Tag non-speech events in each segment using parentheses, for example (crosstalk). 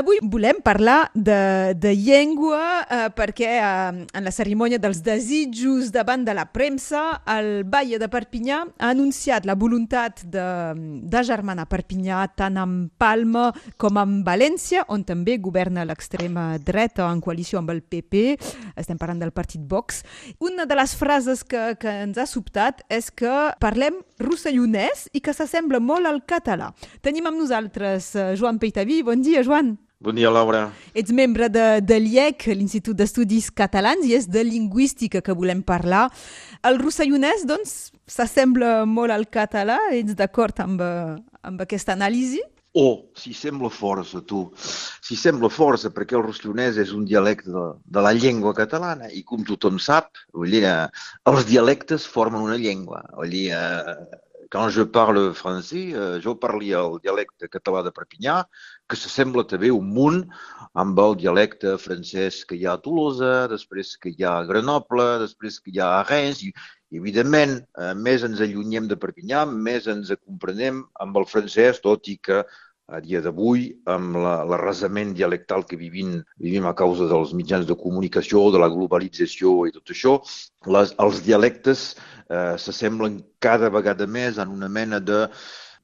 Avui volem parlar de, de llengua eh, perquè eh, en la cerimònia dels desitjos davant de la premsa el Baia de Perpinyà ha anunciat la voluntat de, de germanar Perpinyà tant amb Palma com amb València, on també governa l'extrema dreta en coalició amb el PP, estem parlant del partit Vox. Una de les frases que, que ens ha sobtat és que parlem rossellonès i que s'assembla molt al català. Tenim amb nosaltres eh, Joan Peitaví. Bon dia, Joan. Bon dia, Laura. Ets membre de, de l'IEC, l'Institut d'Estudis Catalans, i és de lingüística que volem parlar. El rossellonès, doncs, s'assembla molt al català? Ets d'acord amb, amb aquesta anàlisi? Oh, si sembla força, tu. Si sembla força, perquè el rossellonès és un dialecte de, de la llengua catalana i com tothom sap, vull dir, els dialectes formen una llengua. Vull dir, eh, quand je parle français, euh, jo parlia el dialecte català de Perpinyà, que s'assembla també un munt amb el dialecte francès que hi ha a Tolosa, després que hi ha a Grenoble, després que hi ha a Rennes, i, i evidentment, eh, més ens allunyem de Perpinyà, més ens comprenem amb el francès, tot i que a dia d'avui, amb l'arrasament dialectal que vivim, vivim a causa dels mitjans de comunicació, de la globalització i tot això, les, els dialectes eh, s'assemblen cada vegada més en una mena de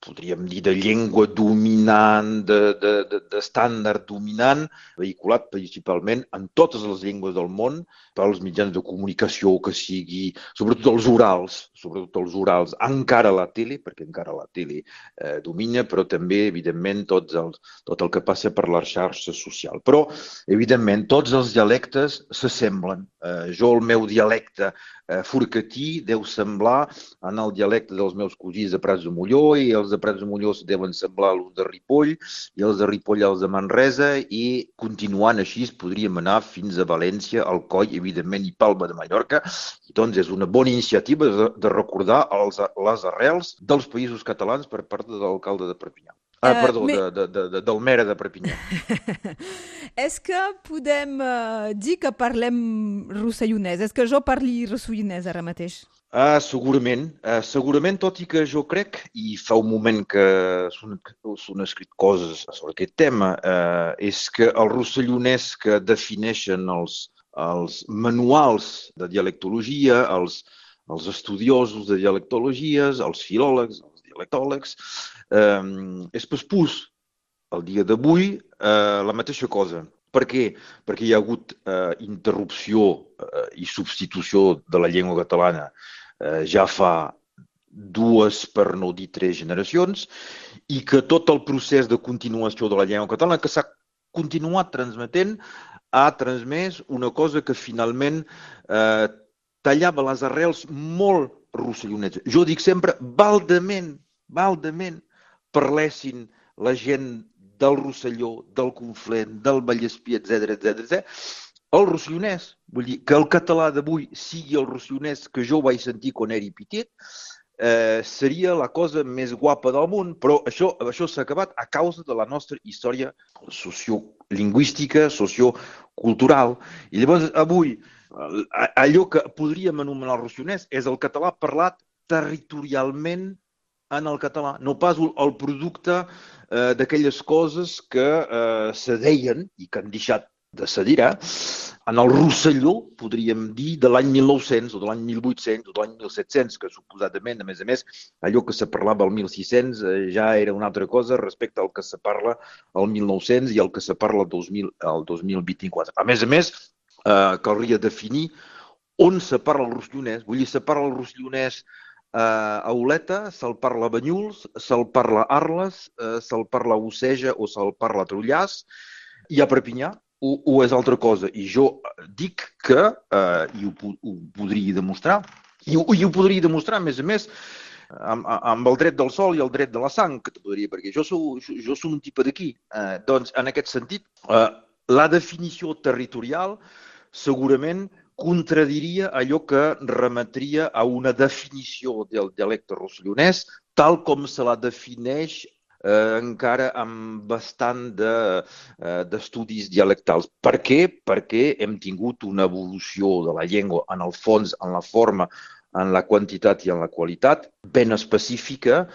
podríem dir, de llengua dominant, d'estàndard de, de, de dominant, vehiculat principalment en totes les llengües del món pels mitjans de comunicació, que sigui, sobretot els orals, sobretot els orals, encara la tele, perquè encara la tele eh, domina, però també, evidentment, tots els, tot el que passa per la xarxa social. Però, evidentment, tots els dialectes s'assemblen. Eh, jo, el meu dialecte eh, forcatí deu semblar en el dialecte dels meus cosins de Prats de Molló i els de Prats de Molló deuen semblar als de Ripoll i els de Ripoll als de Manresa i continuant així podríem anar fins a València, Alcoi, evidentment, i Palma de Mallorca. I doncs és una bona iniciativa de, de recordar els, les arrels dels països catalans per part de l'alcalde de Perpinyà. Ah, uh, perdó, me... de, de, de, del Mera de Perpinyà. És (laughs) que podem uh, dir que parlem rossellonès? És que jo parli rossellonès ara mateix? Ah, segurament. Uh, segurament, tot i que jo crec, i fa un moment que s'han escrit coses sobre aquest tema, uh, és que el rossellonès que defineixen els, els manuals de dialectologia, els, els estudiosos de dialectologies, els filòlegs, dialectòlegs, eh, és pus el dia d'avui eh, la mateixa cosa. Per què? Perquè hi ha hagut eh, interrupció eh, i substitució de la llengua catalana eh, ja fa dues, per no dir tres generacions, i que tot el procés de continuació de la llengua catalana que s'ha continuat transmetent ha transmès una cosa que finalment eh, tallava les arrels molt rossellonets. Jo dic sempre, baldament, baldament, parlessin la gent del Rosselló, del Conflent, del Vallespí, etc etc etc, el rossellonès. Vull dir, que el català d'avui sigui el rossellonès que jo vaig sentir quan era petit, eh, seria la cosa més guapa del món, però això això s'ha acabat a causa de la nostra història sociolingüística, sociocultural. I llavors, avui, allò que podríem anomenar el rossellonès és el català parlat territorialment en el català, no pas el producte eh, d'aquelles coses que eh, se deien i que han deixat de se dir, eh, en el Rosselló, podríem dir, de l'any 1900 o de l'any 1800 o de l'any 1700, que suposadament, a més a més, allò que se parlava al 1600 eh, ja era una altra cosa respecte al que se parla al 1900 i al que se parla al, 2000, al 2024. A més a més, eh, caldria definir on se parla el rossellonès. Vull dir, se parla el rossellonès Uh, a Oleta se'l parla Banyuls, se'l parla Arles, uh, se'l parla Oceja o se'l parla Trullàs, i a Perpinyà o, o és altra cosa. I jo dic que, uh, i ho, ho podria demostrar, i ho, i ho podria demostrar, a més a més, amb, amb el dret del sol i el dret de la sang, que podria, perquè jo sou, jo sou un tipus d'aquí. Uh, doncs, en aquest sentit, uh, la definició territorial segurament contradiria allò que remetria a una definició del dialecte rossellonès tal com se la defineix eh, encara amb bastant d'estudis de, eh, dialectals. Per què? Perquè hem tingut una evolució de la llengua en el fons, en la forma, en la quantitat i en la qualitat ben específica,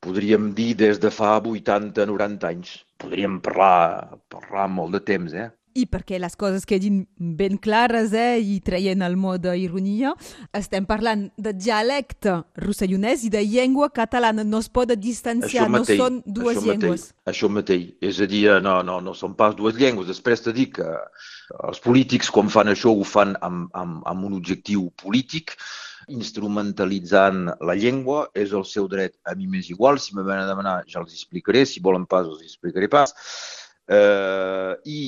podríem dir des de fa 80-90 anys. Podríem parlar, parlar molt de temps, eh? I perquè les coses quedin ben clares eh, i traient el mot d'ironia, estem parlant de dialecte rossellonès i de llengua catalana. No es pot distanciar, mateix, no són dues això llengües. Mateix, això mateix. És a dir, no, no, no són pas dues llengües. Després te dic que els polítics, quan fan això, ho fan amb, amb, amb un objectiu polític, instrumentalitzant la llengua, és el seu dret. A mi m'és igual, si me venen a demanar ja els explicaré, si volen pas els explicaré pas. Eh, I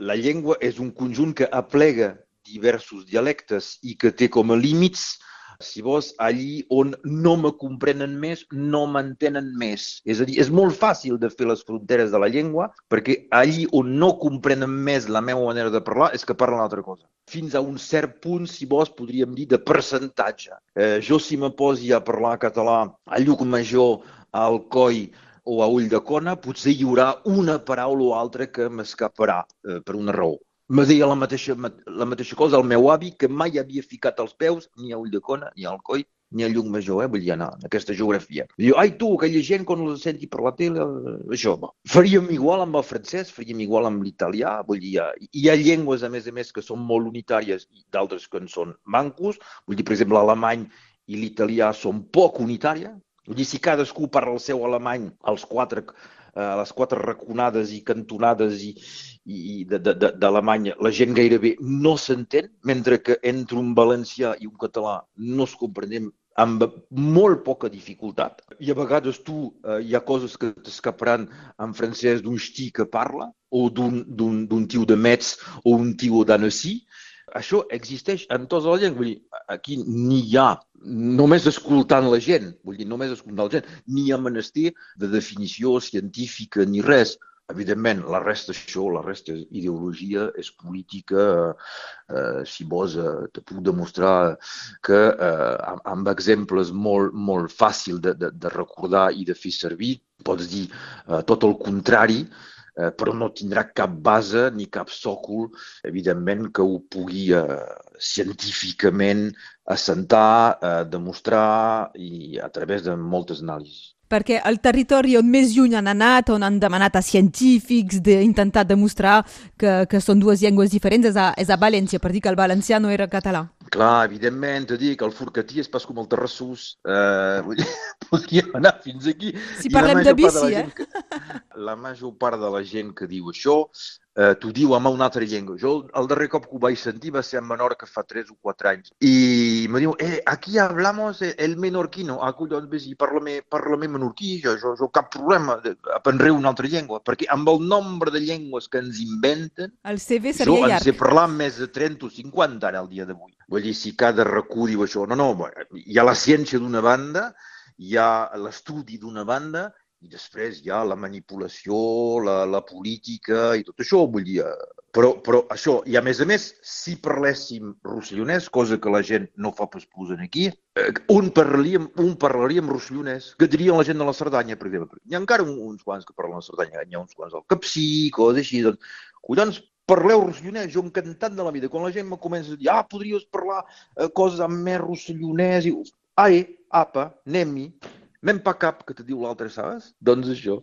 la llengua és un conjunt que aplega diversos dialectes i que té com a límits, si vols, allí on no me comprenen més, no m'entenen més. És a dir, és molt fàcil de fer les fronteres de la llengua perquè allí on no comprenen més la meva manera de parlar és que parlen altra cosa. Fins a un cert punt, si vols, podríem dir de percentatge. Eh, jo si me posi a parlar català a Llucmajor, a Alcoi, o a ull de cona, potser hi haurà una paraula o altra que m'escaparà eh, per una raó. Me deia la mateixa, la mateixa cosa el meu avi, que mai havia ficat els peus ni a ull de cona, ni al coi, ni a llum major, eh? vull dir, anar en aquesta geografia. Diu, ai tu, aquella gent quan els senti per la tele, això, bo. Faríem igual amb el francès, faríem igual amb l'italià, vull dir, hi ha llengües, a més a més, que són molt unitàries i d'altres que en són mancos, vull dir, per exemple, l'alemany i l'italià són poc unitàries, Vull dir, si cadascú parla el seu alemany als quatre, eh, les quatre raconades i cantonades i, i d'Alemanya, la gent gairebé no s'entén, mentre que entre un valencià i un català no es comprenem amb molt poca dificultat. I a vegades tu eh, hi ha coses que t'escaparan en francès d'un xtí que parla, o d'un tio de Metz o un tio d'Annecy, això existeix en tots els llengües. Vull dir, aquí ni hi ha, només escoltant la gent, vull dir, només escoltant la gent, ni hi ha menester de definició científica ni res. Evidentment, la resta això, la resta és ideologia, és política. Eh, si vols, eh, te puc demostrar que eh, amb exemples molt, molt fàcil de, de, de recordar i de fer servir, pots dir eh, tot el contrari, Eh, però no tindrà cap base ni cap sòcol, evidentment, que ho pugui eh, científicament assentar, eh, demostrar i a través de moltes anàlisis. Perquè el territori on més lluny han anat, on han demanat a científics d'intentar demostrar que, que són dues llengües diferents, és a, és a València, per dir que el valencià no era català. Clar, evidentment, te dic, el Forcatí és pas com el Terrassús. Eh, (laughs) podríem anar fins aquí. Si parlem de bici, de eh? Que, la major part de la gent que diu això eh, t'ho diu amb una altra llengua. Jo el darrer cop que ho vaig sentir va ser a Menorca fa 3 o 4 anys. I me diu, eh, aquí hablamos el menorquino. Ah, collons, ves, i parla-me parla menorquí, jo, jo, jo cap problema aprendré una altra llengua. Perquè amb el nombre de llengües que ens inventen, el CV seria jo llarg. sé parlar més de 30 o 50 ara, al dia d'avui. Vull dir, si cada racó diu això, no, no, hi ha la ciència d'una banda, hi ha l'estudi d'una banda i després hi ha la manipulació, la, la política i tot això, vull dir, eh, però, però això, i a més a més, si parléssim rossellonès, cosa que la gent no fa pas posen aquí, eh, un parlaríem, un parlaríem rossellonès, que dirien la gent de la Cerdanya, per exemple. Hi ha encara uns quants que parlen la Cerdanya, hi ha uns quants del Capcí, coses així, doncs, collons, parleu rossellonès, jo encantat de la vida. Quan la gent me comença a dir, ah, podries parlar eh, coses amb més rossellonès, i, ai, apa, anem-hi, Mem pa cap, que te diu l'altre, saps? Doncs això.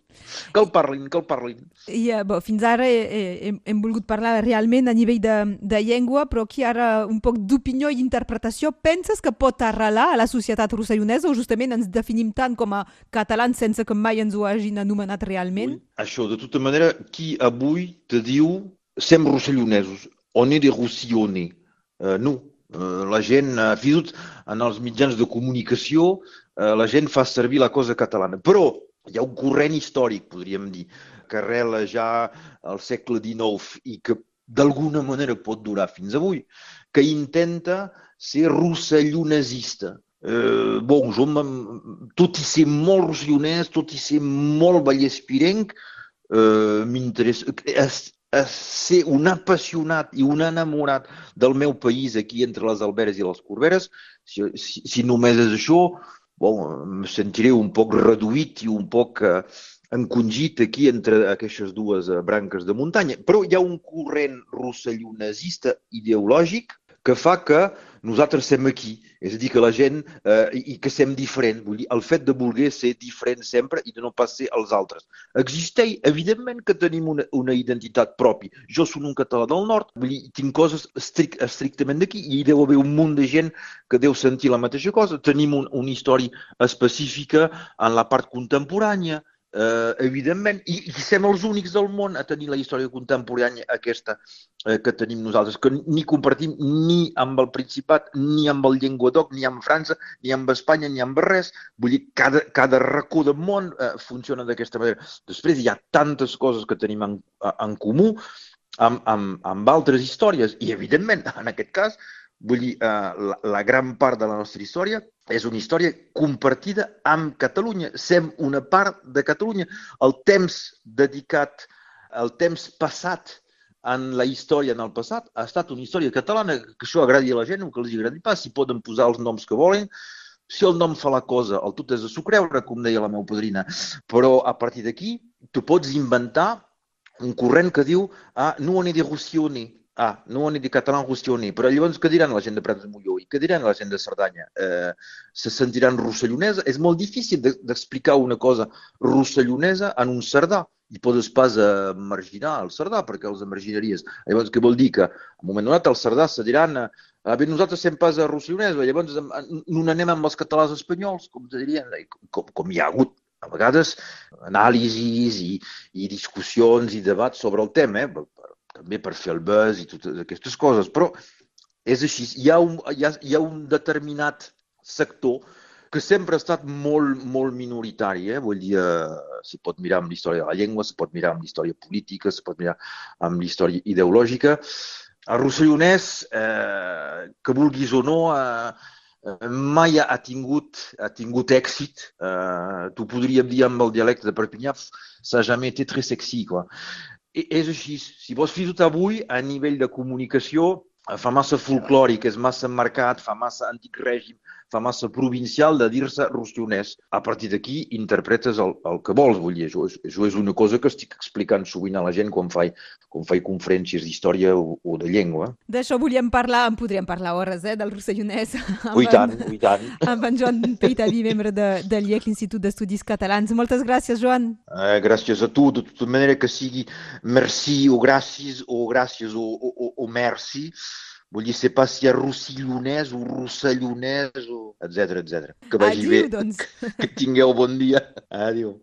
Que el parlin, que el parlin. I, uh, bo, fins ara eh, hem, hem volgut parlar realment a nivell de, de llengua, però aquí ara un poc d'opinió i interpretació. Penses que pot arrelar a la societat rossellonesa o justament ens definim tant com a catalans sense que mai ens ho hagin anomenat realment? Ui, això, de tota manera, qui avui te diu sem rossellonesos, on est des rossilloners? Uh, no, uh, la gent, uh, fins en els mitjans de comunicació, Eh, la gent fa servir la cosa catalana. Però hi ha un corrent històric, podríem dir, que arrela ja al segle XIX i que d'alguna manera pot durar fins avui, que intenta ser rossellonasista. Eh, bon, jo, tot i ser molt rossellonès, tot i ser molt vallespirenc, eh, m'interessa... A ser un apassionat i un enamorat del meu país aquí entre les Alberes i les Corberes, si, si, si només és això, bon, em sentiré un poc reduït i un poc eh, encongit aquí entre aquestes dues branques de muntanya. Però hi ha un corrent rossellonasista ideològic que fa que nosaltres som aquí, és a dir, que la gent, eh, i, que som diferent, vull dir, el fet de voler ser diferent sempre i de no pas ser els altres. Existeix, evidentment que tenim una, una identitat pròpia. Jo soc un català del nord, vull dir, tinc coses estric, estrictament d'aquí i hi deu haver un munt de gent que deu sentir la mateixa cosa. Tenim un, una història específica en la part contemporània, eh, evidentment, i, i som els únics del món a tenir la història contemporània aquesta eh, que tenim nosaltres, que ni compartim ni amb el Principat, ni amb el Llenguadoc, ni amb França, ni amb Espanya, ni amb res. Vull dir, cada, cada racó del món eh, funciona d'aquesta manera. Després hi ha tantes coses que tenim en, en comú amb, amb, amb altres històries i, evidentment, en aquest cas, vull dir, eh, la, la gran part de la nostra història és una història compartida amb Catalunya. Sem una part de Catalunya. El temps dedicat, el temps passat en la història en el passat ha estat una història catalana, que això agradi a la gent o que els agradi pas, si poden posar els noms que volen, si el nom fa la cosa, el tot és de s'ho creure, com deia la meva padrina, però a partir d'aquí tu pots inventar un corrent que diu ah, no he de Roussillonner, Ah, no ho han dit català Rostioni, però llavors què diran la gent de Prats de Molló i què diran la gent de Cerdanya? Eh, se sentiran rossellonesa? És molt difícil d'explicar una cosa rossellonesa en un cerdà i podes pas marginar el cerdà perquè els emarginaries. Llavors, què vol dir? Que en un moment donat els cerdà se diran a bé, nosaltres sem pas a rossellonesa, llavors no anem amb els catalans espanyols, com dirien, com, com hi ha hagut a vegades anàlisis i, i discussions i debats sobre el tema, eh? També per fer el buzz i totes aquestes coses, però és així. Hi ha un, hi ha, hi ha un determinat sector que sempre ha estat molt, molt minoritari. Eh? Vull dir, eh, se pot mirar amb l'història de la llengua, se pot mirar amb l'història política, se pot mirar amb l'història ideològica. El rossellonès, eh, que vulguis o no, eh, mai ha tingut, ha tingut èxit. Eh, tu podríem dir amb el dialecte de Perpinyà, ça jamais été très sexy, quoi és així. Si vols fins tot avui, a nivell de comunicació, fa massa folclòric, és massa marcat, fa massa antic règim, fa massa provincial de dir-se rostionès. A partir d'aquí interpretes el, el que vols, vull dir, això, això és una cosa que estic explicant sovint a la gent quan faig, quan faig conferències d'història o, o de llengua. D'això volíem parlar, en podríem parlar hores, eh, del rossellonès. Ui tant, ui tant. Amb en Joan Peitaví, membre de, de l'IEC, l'Institut d'Estudis Catalans. Moltes gràcies, Joan. Eh, gràcies a tu, de tota manera que sigui merci o gràcies o gràcies o, o, o, o merci Vull dir, sé pas si ha rossillonès o rossellonès o etc etc. Que vagi Adiu, bé. Doncs. Que tingueu bon dia. Adéu.